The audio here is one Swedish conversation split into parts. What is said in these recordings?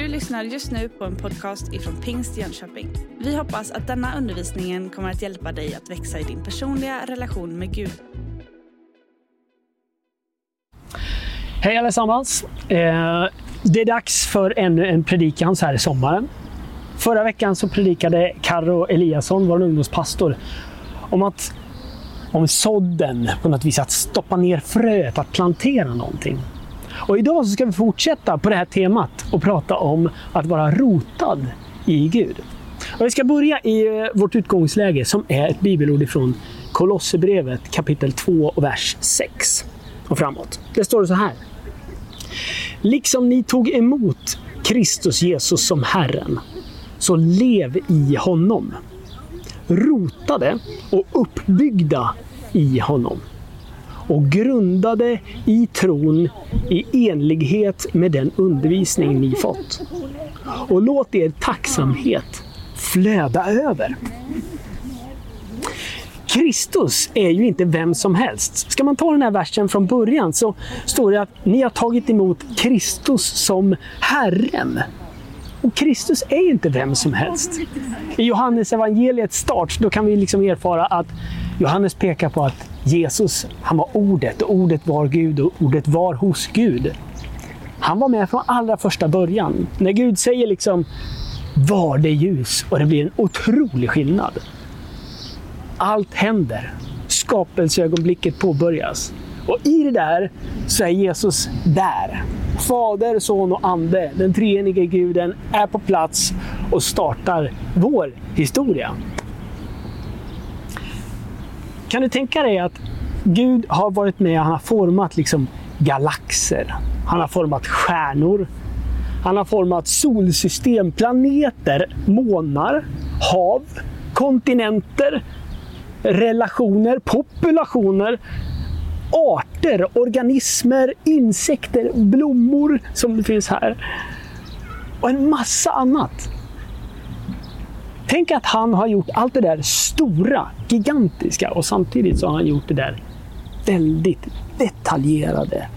Du lyssnar just nu på en podcast ifrån Pingst Jönköping. Vi hoppas att denna undervisning kommer att hjälpa dig att växa i din personliga relation med Gud. Hej allesammans! Eh, det är dags för ännu en predikan så här i sommaren. Förra veckan så predikade Karro Eliasson, vår ungdomspastor, om att om sådden på något vis, att stoppa ner fröet, att plantera någonting. Och idag så ska vi fortsätta på det här temat och prata om att vara rotad i Gud. Och vi ska börja i eh, vårt utgångsläge som är ett bibelord ifrån Kolosserbrevet kapitel 2 och vers 6 och framåt. Det står så här. Liksom ni tog emot Kristus Jesus som Herren, så lev i honom. Rotade och uppbyggda i honom och grundade i tron i enlighet med den undervisning ni fått. Och låt er tacksamhet flöda över. Kristus är ju inte vem som helst. Ska man ta den här versen från början så står det att ni har tagit emot Kristus som Herren. Och Kristus är inte vem som helst. I Johannes evangeliets start då kan vi liksom erfara att Johannes pekar på att Jesus, han var ordet och ordet var Gud och ordet var hos Gud. Han var med från allra första början. När Gud säger liksom var det ljus och det blir en otrolig skillnad. Allt händer. Skapelseögonblicket påbörjas. Och i det där så är Jesus där. Fader, Son och Ande, den treenige guden, är på plats och startar vår historia. Kan du tänka dig att Gud har varit med och han har format liksom galaxer. Han har format stjärnor. Han har format solsystem, planeter, månar, hav, kontinenter, relationer, populationer, arter, organismer, insekter, blommor som det finns här. Och en massa annat. Tänk att han har gjort allt det där stora, gigantiska och samtidigt så har han gjort det där väldigt detaljerade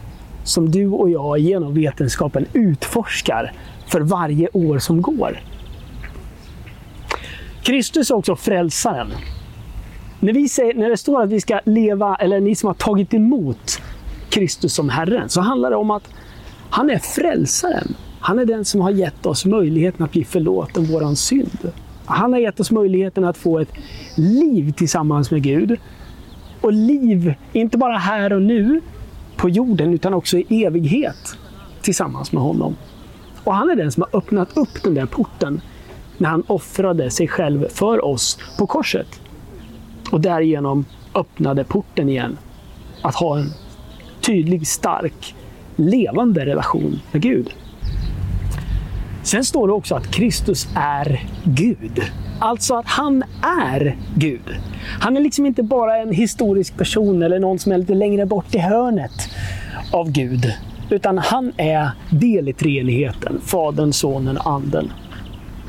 som du och jag genom vetenskapen utforskar för varje år som går. Kristus är också frälsaren. När, vi säger, när det står att vi ska leva, eller ni som har tagit emot Kristus som Herren, så handlar det om att han är frälsaren. Han är den som har gett oss möjligheten att bli förlåten våran synd. Han har gett oss möjligheten att få ett liv tillsammans med Gud. Och liv, inte bara här och nu på jorden, utan också i evighet tillsammans med honom. Och han är den som har öppnat upp den där porten när han offrade sig själv för oss på korset. Och därigenom öppnade porten igen. Att ha en tydlig, stark, levande relation med Gud. Sen står det också att Kristus är Gud. Alltså att han är Gud. Han är liksom inte bara en historisk person eller någon som är lite längre bort i hörnet av Gud. Utan han är del i treenigheten, Fadern, Sonen och Anden.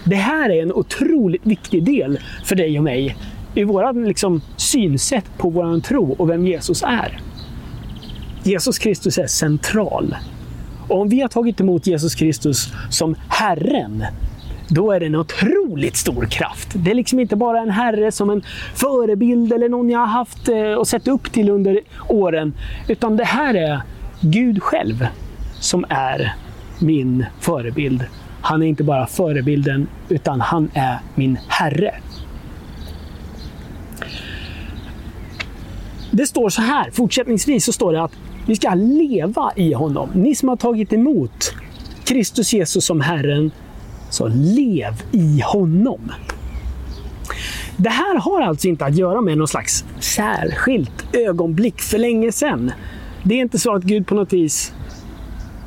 Det här är en otroligt viktig del för dig och mig i vårt liksom, synsätt på vår tro och vem Jesus är. Jesus Kristus är central. Och om vi har tagit emot Jesus Kristus som Herren, då är det en otroligt stor kraft. Det är liksom inte bara en herre som en förebild eller någon jag har haft eh, och sett upp till under åren. Utan det här är Gud själv som är min förebild. Han är inte bara förebilden, utan han är min Herre. Det står så här, fortsättningsvis så står det att vi ska leva i honom. Ni som har tagit emot Kristus Jesus som Herren, så lev i honom. Det här har alltså inte att göra med någon slags särskilt ögonblick för länge sedan. Det är inte så att Gud på något vis,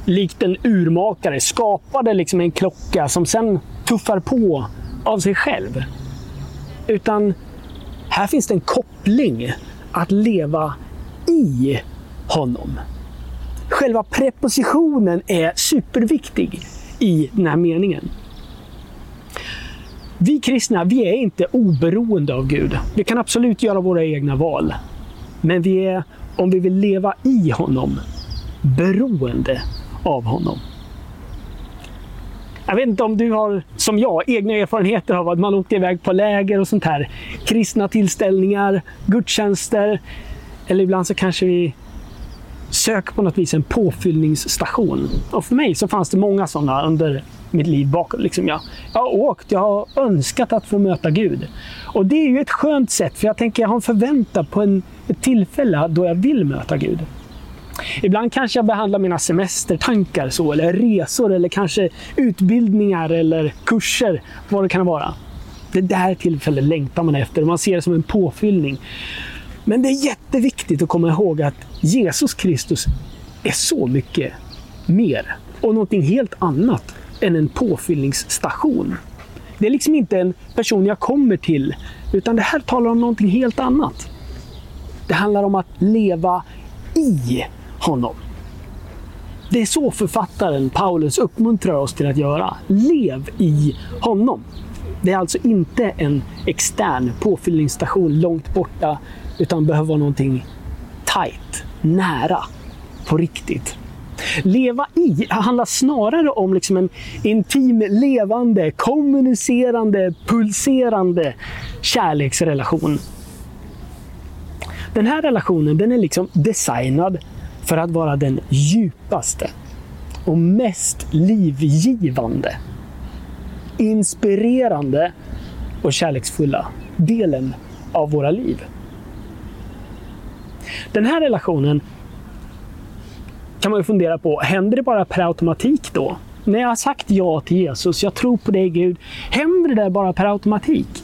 likt en urmakare, skapade liksom en klocka som sen tuffar på av sig själv. Utan här finns det en koppling att leva i honom. Själva prepositionen är superviktig i den här meningen. Vi kristna, vi är inte oberoende av Gud. Vi kan absolut göra våra egna val. Men vi är, om vi vill leva i honom, beroende av honom. Jag vet inte om du har, som jag, egna erfarenheter av att man åkte iväg på läger och sånt här. Kristna tillställningar, gudstjänster. Eller ibland så kanske vi Sök på något vis en påfyllningsstation. Och för mig så fanns det många sådana under mitt liv bakåt. Liksom jag, jag har åkt, jag har önskat att få möta Gud. Och det är ju ett skönt sätt, för jag tänker jag har en förväntan på en, ett tillfälle då jag vill möta Gud. Ibland kanske jag behandlar mina semestertankar så, eller resor, eller kanske utbildningar eller kurser, vad det kan vara. Det där tillfället längtar man efter man ser det som en påfyllning. Men det är jätteviktigt att komma ihåg att Jesus Kristus är så mycket mer och någonting helt annat än en påfyllningsstation. Det är liksom inte en person jag kommer till, utan det här talar om någonting helt annat. Det handlar om att leva i honom. Det är så författaren Paulus uppmuntrar oss till att göra. Lev i honom. Det är alltså inte en extern påfyllningsstation långt borta, utan behöver vara någonting tight, nära, på riktigt. Leva i handlar snarare om liksom en intim, levande, kommunicerande, pulserande kärleksrelation. Den här relationen den är liksom designad för att vara den djupaste och mest livgivande, inspirerande och kärleksfulla delen av våra liv. Den här relationen kan man ju fundera på, händer det bara per automatik då? När jag har sagt ja till Jesus, jag tror på dig Gud, händer det där bara per automatik?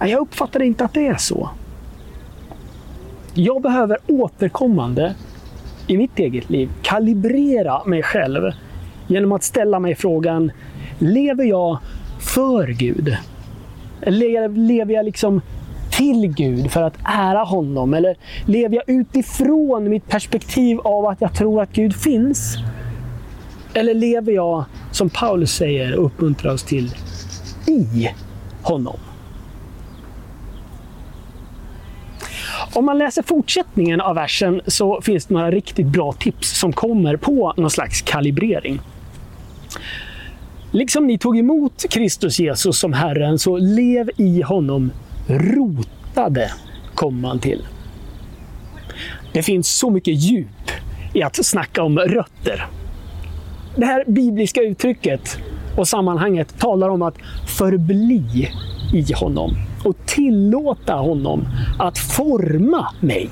Jag uppfattar inte att det är så. Jag behöver återkommande i mitt eget liv kalibrera mig själv genom att ställa mig frågan, lever jag för Gud? Eller lever jag liksom till Gud för att ära honom? Eller lever jag utifrån mitt perspektiv av att jag tror att Gud finns? Eller lever jag, som Paulus säger och uppmuntrar oss till, i honom? Om man läser fortsättningen av versen så finns det några riktigt bra tips som kommer på någon slags kalibrering. Liksom ni tog emot Kristus Jesus som Herren, så lev i honom rotade, kom man till. Det finns så mycket djup i att snacka om rötter. Det här bibliska uttrycket och sammanhanget talar om att förbli i honom och tillåta honom att forma mig.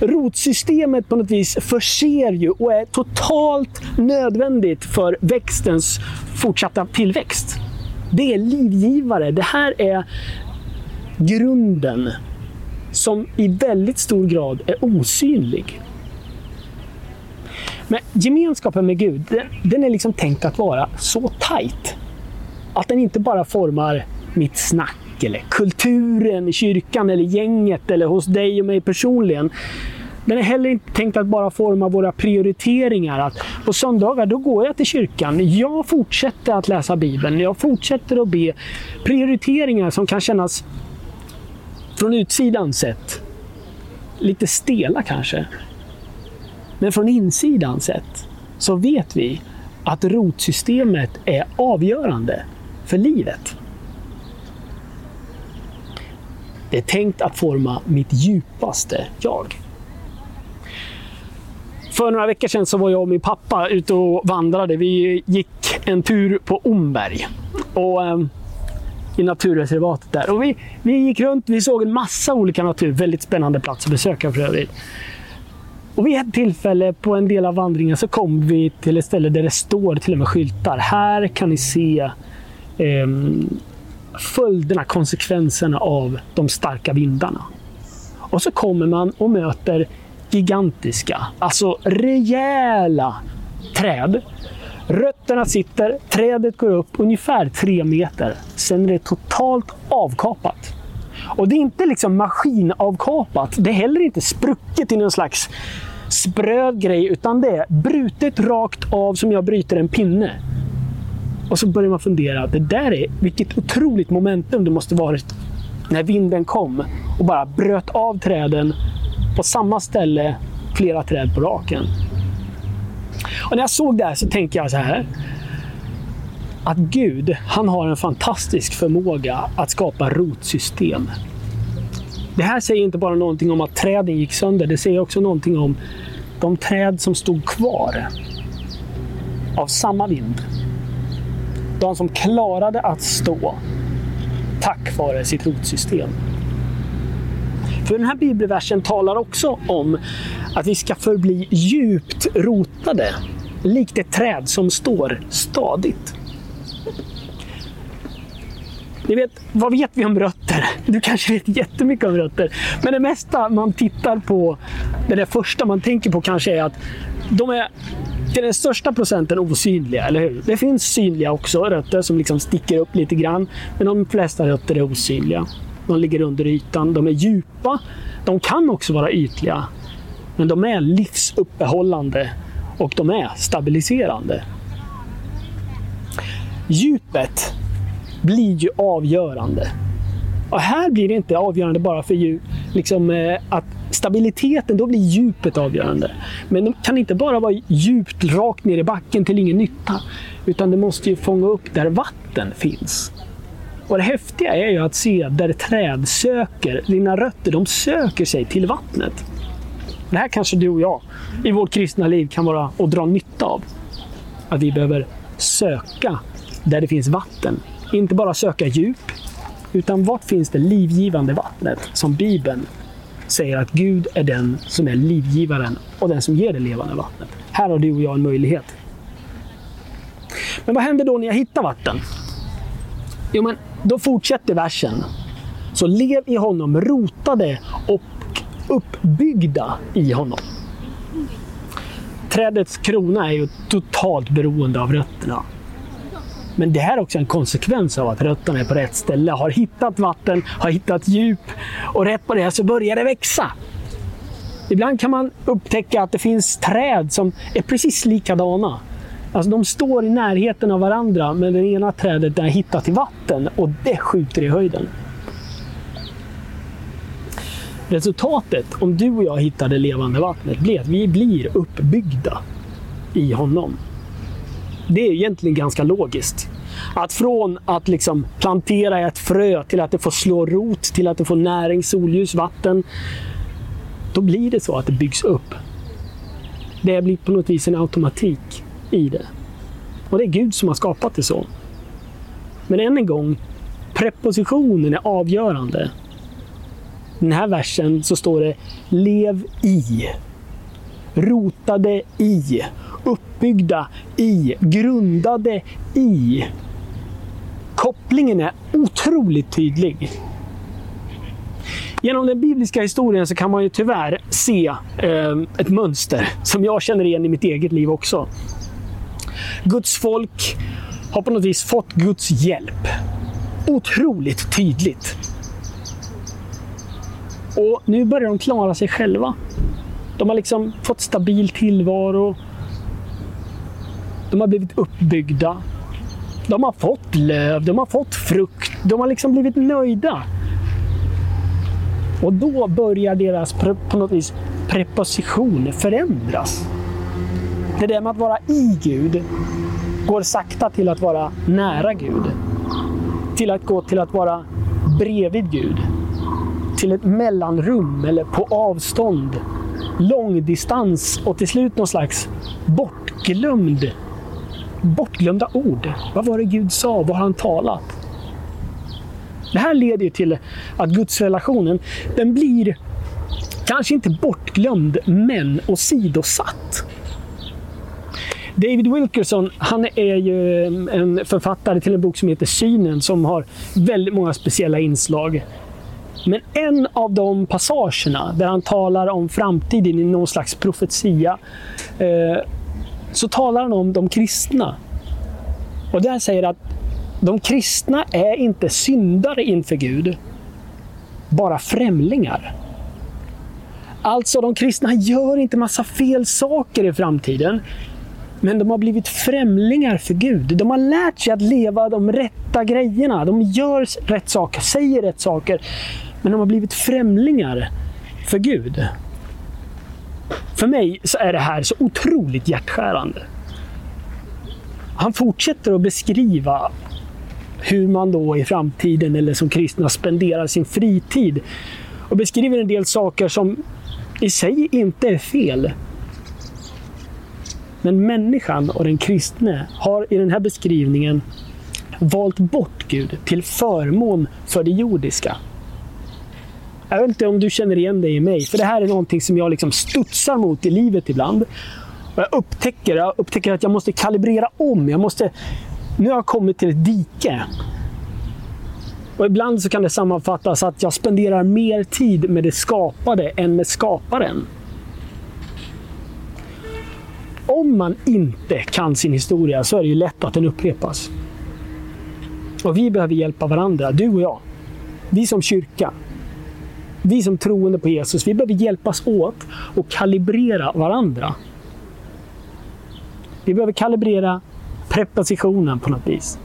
Rotsystemet på något vis förser ju och är totalt nödvändigt för växtens fortsatta tillväxt. Det är livgivare. Det här är grunden som i väldigt stor grad är osynlig. Men gemenskapen med Gud, den, den är liksom tänkt att vara så tajt att den inte bara formar mitt snack eller kulturen i kyrkan eller gänget eller hos dig och mig personligen. Den är heller inte tänkt att bara forma våra prioriteringar. Att på söndagar då går jag till kyrkan. Jag fortsätter att läsa Bibeln. Jag fortsätter att be. Prioriteringar som kan kännas från utsidan sett lite stela kanske. Men från insidan sett så vet vi att rotsystemet är avgörande för livet. Det är tänkt att forma mitt djupaste jag. För några veckor sedan så var jag och min pappa ute och vandrade. Vi gick en tur på Omberg. Och, eh, I naturreservatet där. Och vi, vi gick runt, vi såg en massa olika natur. Väldigt spännande plats att besöka för övrigt. Och vid ett tillfälle på en del av vandringen så kom vi till ett ställe där det står till och med skyltar. Här kan ni se eh, följderna, konsekvenserna av de starka vindarna. Och så kommer man och möter gigantiska, alltså rejäla träd. Rötterna sitter, trädet går upp ungefär tre meter. Sen är det totalt avkapat. Och det är inte liksom maskinavkapat. Det är heller inte sprucket i någon slags spröd grej, utan det är brutet rakt av som jag bryter en pinne. Och så börjar man fundera, det där är vilket otroligt momentum det måste varit när vinden kom och bara bröt av träden på samma ställe, flera träd på raken. Och när jag såg det här så tänkte jag så här. att Gud, han har en fantastisk förmåga att skapa rotsystem. Det här säger inte bara någonting om att träden gick sönder, det säger också någonting om de träd som stod kvar av samma vind. De som klarade att stå tack vare sitt rotsystem. För den här bibelversen talar också om att vi ska förbli djupt rotade, likt ett träd som står stadigt. Ni vet, vad vet vi om rötter? Du kanske vet jättemycket om rötter. Men det mesta man tittar på, det där första man tänker på kanske är att de är till den största procenten osynliga, eller hur? Det finns synliga också, rötter som liksom sticker upp lite grann. Men de flesta rötter är osynliga. De ligger under ytan, de är djupa. De kan också vara ytliga. Men de är livsuppehållande och de är stabiliserande. Djupet blir ju avgörande. Och här blir det inte avgörande bara för djup, liksom, eh, att stabiliteten, då blir djupet avgörande. Men det kan inte bara vara djupt rakt ner i backen till ingen nytta. Utan det måste ju fånga upp där vatten finns. Och det häftiga är ju att se där träd söker, dina rötter, de söker sig till vattnet. Det här kanske du och jag i vårt kristna liv kan vara och dra nytta av. Att vi behöver söka där det finns vatten. Inte bara söka djup, utan vart finns det livgivande vattnet som Bibeln säger att Gud är den som är livgivaren och den som ger det levande vattnet. Här har du och jag en möjlighet. Men vad händer då när jag hittar vatten? Jo, men då fortsätter versen. Så lev i honom, rotade och uppbyggda i honom. Trädets krona är ju totalt beroende av rötterna. Men det här är också en konsekvens av att rötterna är på rätt ställe, har hittat vatten, har hittat djup och rätt på det så börjar det växa. Ibland kan man upptäcka att det finns träd som är precis likadana. Alltså de står i närheten av varandra, men det ena trädet är hittat till vatten och det skjuter i höjden. Resultatet, om du och jag hittar det levande vattnet, blir att vi blir uppbyggda i honom. Det är egentligen ganska logiskt. Att från att liksom plantera ett frö till att det får slå rot, till att det får näring, solljus, vatten. Då blir det så att det byggs upp. Det blir på något vis en automatik i det. Och det är Gud som har skapat det så. Men än en gång, prepositionen är avgörande. I den här versen så står det Lev i. Rotade i. Uppbyggda i. Grundade i. Kopplingen är otroligt tydlig. Genom den bibliska historien så kan man ju tyvärr se eh, ett mönster som jag känner igen i mitt eget liv också. Guds folk har på något vis fått Guds hjälp. Otroligt tydligt. Och nu börjar de klara sig själva. De har liksom fått stabil tillvaro. De har blivit uppbyggda. De har fått löv, de har fått frukt. De har liksom blivit nöjda. Och då börjar deras på något vis preposition förändras. Det där med att vara i Gud går sakta till att vara nära Gud. Till att gå till att vara bredvid Gud. Till ett mellanrum eller på avstånd. Långdistans och till slut någon slags bortglömd bortglömda ord. Vad var det Gud sa? Vad har han talat? Det här leder ju till att gudsrelationen, den blir kanske inte bortglömd, men åsidosatt. David Wilkerson, han är ju en författare till en bok som heter Synen, som har väldigt många speciella inslag. Men en av de passagerna där han talar om framtiden i någon slags profetia, eh, så talar han om de kristna. Och där säger att de kristna är inte syndare inför Gud, bara främlingar. Alltså, de kristna gör inte massa fel saker i framtiden. Men de har blivit främlingar för Gud. De har lärt sig att leva de rätta grejerna. De gör rätt saker, säger rätt saker. Men de har blivit främlingar för Gud. För mig så är det här så otroligt hjärtskärande. han fortsätter att beskriva hur man då i framtiden eller som kristna spenderar sin fritid. Och beskriver en del saker som i sig inte är fel. Men människan och den kristne har i den här beskrivningen valt bort Gud till förmån för det jordiska. Jag vet inte om du känner igen dig i mig, för det här är någonting som jag liksom studsar mot i livet ibland. Och jag, upptäcker, jag upptäcker att jag måste kalibrera om. Jag måste, nu har jag kommit till ett dike. Och ibland så kan det sammanfattas att jag spenderar mer tid med det skapade än med skaparen. Om man inte kan sin historia så är det ju lätt att den upprepas. Och vi behöver hjälpa varandra, du och jag. Vi som kyrka. Vi som troende på Jesus, vi behöver hjälpas åt och kalibrera varandra. Vi behöver kalibrera prepositionen på något vis.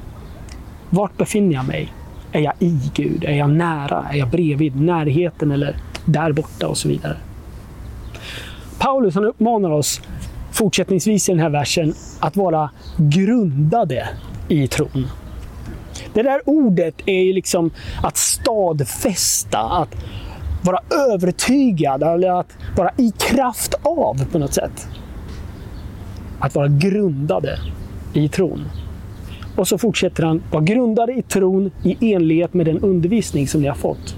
Vart befinner jag mig? Är jag i Gud? Är jag nära? Är jag bredvid? Närheten eller där borta och så vidare. Paulus han uppmanar oss fortsättningsvis i den här versen att vara grundade i tron. Det där ordet är ju liksom att stadfästa, att vara övertygad eller att vara i kraft av på något sätt. Att vara grundade i tron. Och så fortsätter han, var grundade i tron i enlighet med den undervisning som ni har fått.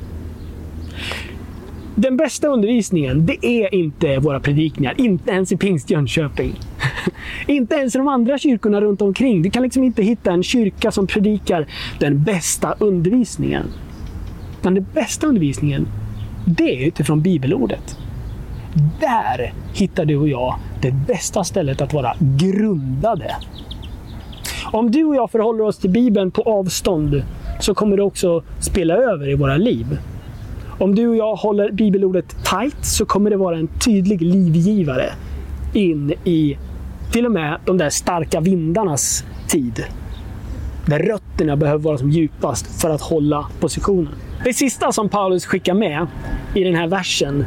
Den bästa undervisningen, det är inte våra predikningar. Inte ens i Pingst Jönköping. inte ens i de andra kyrkorna runt omkring. Du kan liksom inte hitta en kyrka som predikar den bästa undervisningen. Men den bästa undervisningen, det är utifrån bibelordet. Där hittar du och jag det bästa stället att vara grundade. Om du och jag förhåller oss till Bibeln på avstånd så kommer det också spela över i våra liv. Om du och jag håller bibelordet tight så kommer det vara en tydlig livgivare in i till och med de där starka vindarnas tid. Där rötterna behöver vara som djupast för att hålla positionen. Det sista som Paulus skickar med i den här versen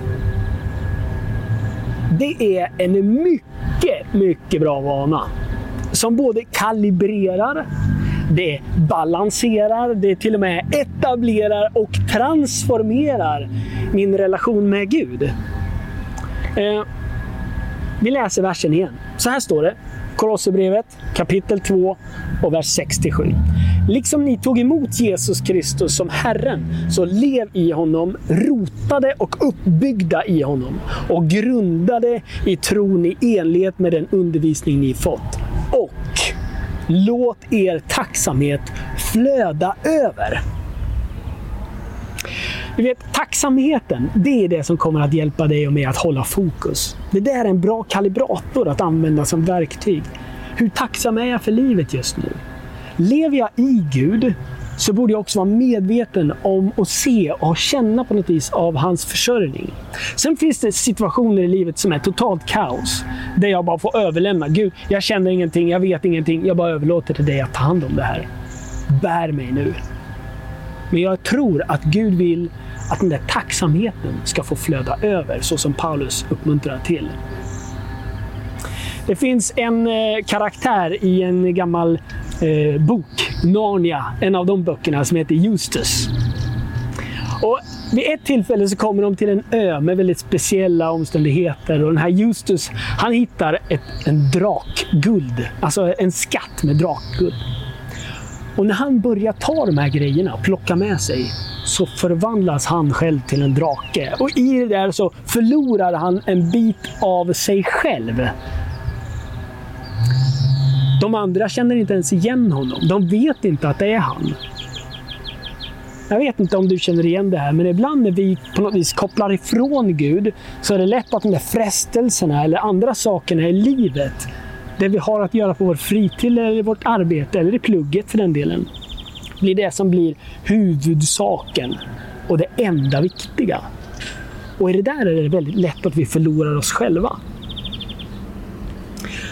det är en mycket, mycket bra vana. Som både kalibrerar, det balanserar, det till och med etablerar och transformerar min relation med Gud. Eh, vi läser versen igen. Så här står det. Kolosserbrevet kapitel 2 och vers 67. Liksom ni tog emot Jesus Kristus som Herren, så lev i honom, rotade och uppbyggda i honom och grundade i tron i enlighet med den undervisning ni fått. Och låt er tacksamhet flöda över. Du vet, tacksamheten, det är det som kommer att hjälpa dig och mig att hålla fokus. Det där är en bra kalibrator att använda som verktyg. Hur tacksam är jag för livet just nu? Lever jag i Gud så borde jag också vara medveten om och se och känna på något vis av hans försörjning. Sen finns det situationer i livet som är totalt kaos. Där jag bara får överlämna. Gud, jag känner ingenting, jag vet ingenting. Jag bara överlåter till dig att ta hand om det här. Bär mig nu. Men jag tror att Gud vill att den där tacksamheten ska få flöda över, så som Paulus uppmuntrar till. Det finns en eh, karaktär i en gammal eh, bok, Narnia, en av de böckerna som heter Justus. Och vid ett tillfälle så kommer de till en ö med väldigt speciella omständigheter och den här Justus, han hittar ett, en drakguld, alltså en skatt med drakguld. Och när han börjar ta de här grejerna och plocka med sig så förvandlas han själv till en drake. Och i det där så förlorar han en bit av sig själv. De andra känner inte ens igen honom. De vet inte att det är han. Jag vet inte om du känner igen det här, men ibland när vi på något vis kopplar ifrån Gud så är det lätt att de där frestelserna eller andra sakerna i livet, det vi har att göra på vår fritid eller vårt arbete eller i plugget för den delen, blir det som blir huvudsaken och det enda viktiga. Och i det där är det väldigt lätt att vi förlorar oss själva.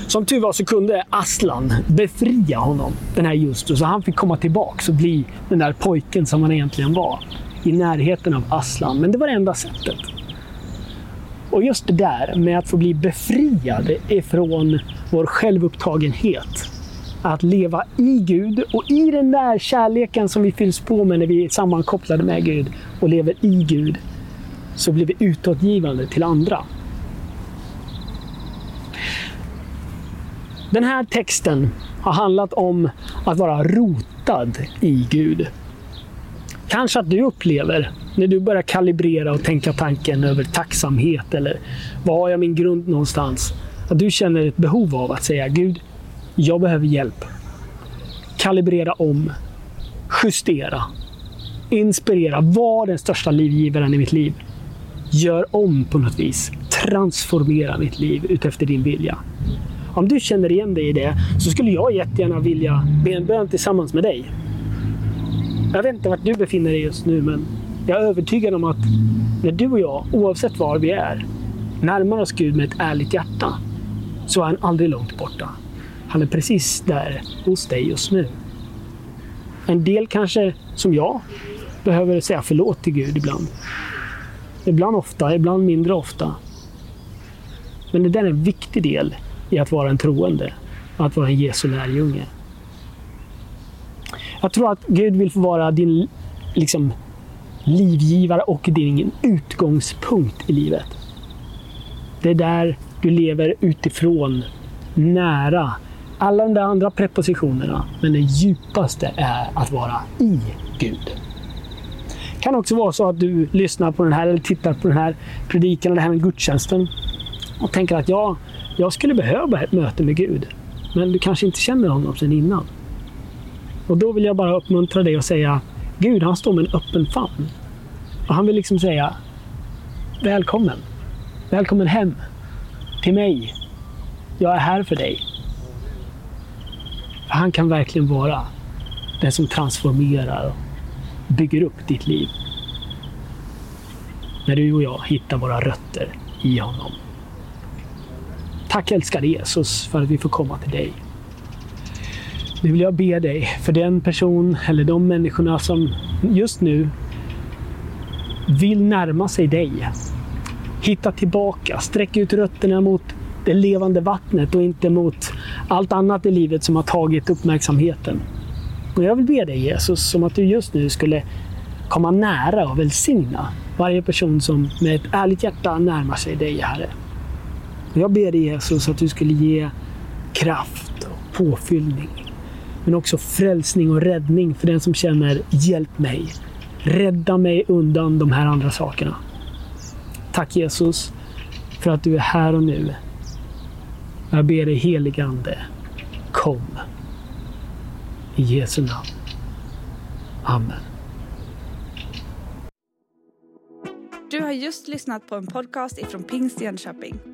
Som tur var så kunde Aslan befria honom, den här Justus, så han fick komma tillbaka och bli den där pojken som han egentligen var. I närheten av Aslan. Men det var det enda sättet. Och just det där med att få bli befriad ifrån vår självupptagenhet. att leva i Gud och i den där kärleken som vi fylls på med när vi är sammankopplade med Gud och lever i Gud, så blir vi utåtgivande till andra. Den här texten har handlat om att vara rotad i Gud. Kanske att du upplever, när du börjar kalibrera och tänka tanken över tacksamhet eller var har jag min grund någonstans? Att du känner ett behov av att säga Gud, jag behöver hjälp. Kalibrera om, justera, inspirera, var den största livgivaren i mitt liv. Gör om på något vis. Transformera mitt liv utefter din vilja. Om du känner igen dig i det så skulle jag jättegärna vilja be en bön tillsammans med dig. Jag vet inte vart du befinner dig just nu, men jag är övertygad om att när du och jag, oavsett var vi är, närmar oss Gud med ett ärligt hjärta, så är han aldrig långt borta. Han är precis där hos dig just nu. En del kanske, som jag, behöver säga förlåt till Gud ibland. Ibland ofta, ibland mindre ofta. Men det där är en viktig del i att vara en troende, att vara en Jesu lärjunge. Jag tror att Gud vill få vara din liksom, livgivare och din utgångspunkt i livet. Det är där du lever utifrån, nära alla de där andra prepositionerna. Men det djupaste är att vara i Gud. Det kan också vara så att du lyssnar på den här eller tittar på den här predikan eller den här gudstjänsten och tänker att ja, jag skulle behöva ett möte med Gud. Men du kanske inte känner honom sedan innan. Och då vill jag bara uppmuntra dig och säga Gud, han står med en öppen famn. Och han vill liksom säga Välkommen. Välkommen hem. Till mig. Jag är här för dig. För han kan verkligen vara den som transformerar och bygger upp ditt liv. När du och jag hittar våra rötter i honom. Tack älskade Jesus för att vi får komma till dig. Nu vill jag be dig för den person eller de människorna som just nu vill närma sig dig. Hitta tillbaka, sträck ut rötterna mot det levande vattnet och inte mot allt annat i livet som har tagit uppmärksamheten. Och jag vill be dig Jesus om att du just nu skulle komma nära och välsigna varje person som med ett ärligt hjärta närmar sig dig, Herre. Jag ber dig Jesus att du skulle ge kraft och påfyllning. Men också frälsning och räddning för den som känner hjälp mig. Rädda mig undan de här andra sakerna. Tack Jesus för att du är här och nu. Jag ber dig heligande, kom. I Jesu namn. Amen. Du har just lyssnat på en podcast ifrån Pingst Jönköping.